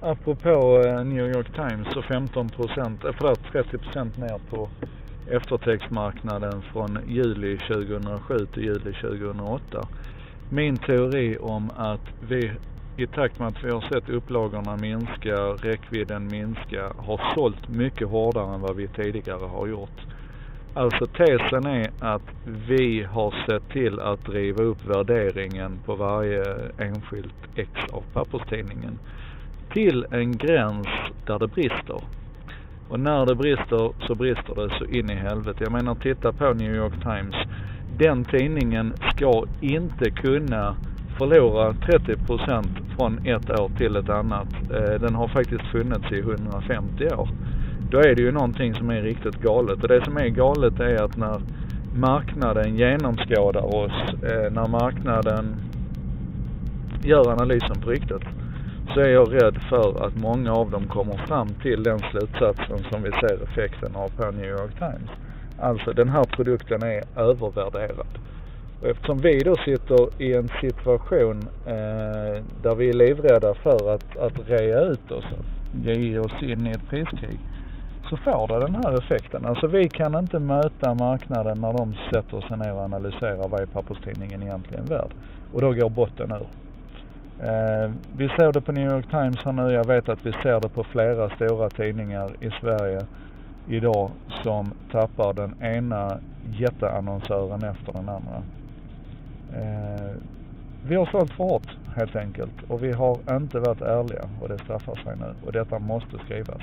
apropå eh, New York Times så 15 procent, eh, förlåt 30 procent ner på eftertextmarknaden från juli 2007 till juli 2008. Min teori om att vi i takt med att vi har sett upplagorna minska, räckvidden minska, har sålt mycket hårdare än vad vi tidigare har gjort. Alltså tesen är att vi har sett till att driva upp värderingen på varje enskilt ex av papperstidningen till en gräns där det brister. Och när det brister så brister det så in i helvete. Jag menar titta på New York Times. Den tidningen ska inte kunna förlora 30% från ett år till ett annat. Eh, den har faktiskt funnits i 150 år. Då är det ju någonting som är riktigt galet. Och det som är galet är att när marknaden genomskådar oss, eh, när marknaden gör analysen på riktigt, så är jag rädd för att många av dem kommer fram till den slutsatsen som vi ser effekten av på New York Times. Alltså den här produkten är övervärderad. Och eftersom vi då sitter i en situation eh, där vi är livrädda för att, att rea ut oss, ge oss in i ett priskrig, så får det den här effekten. Alltså vi kan inte möta marknaden när de sätter sig ner och analyserar vad är papperstidningen egentligen värd. Och då går botten ur. Eh, vi såg det på New York Times här nu. Jag vet att vi ser det på flera stora tidningar i Sverige idag som tappar den ena jätteannonsören efter den andra. Eh, vi har sålt för hårt helt enkelt och vi har inte varit ärliga och det straffar sig nu och detta måste skrivas.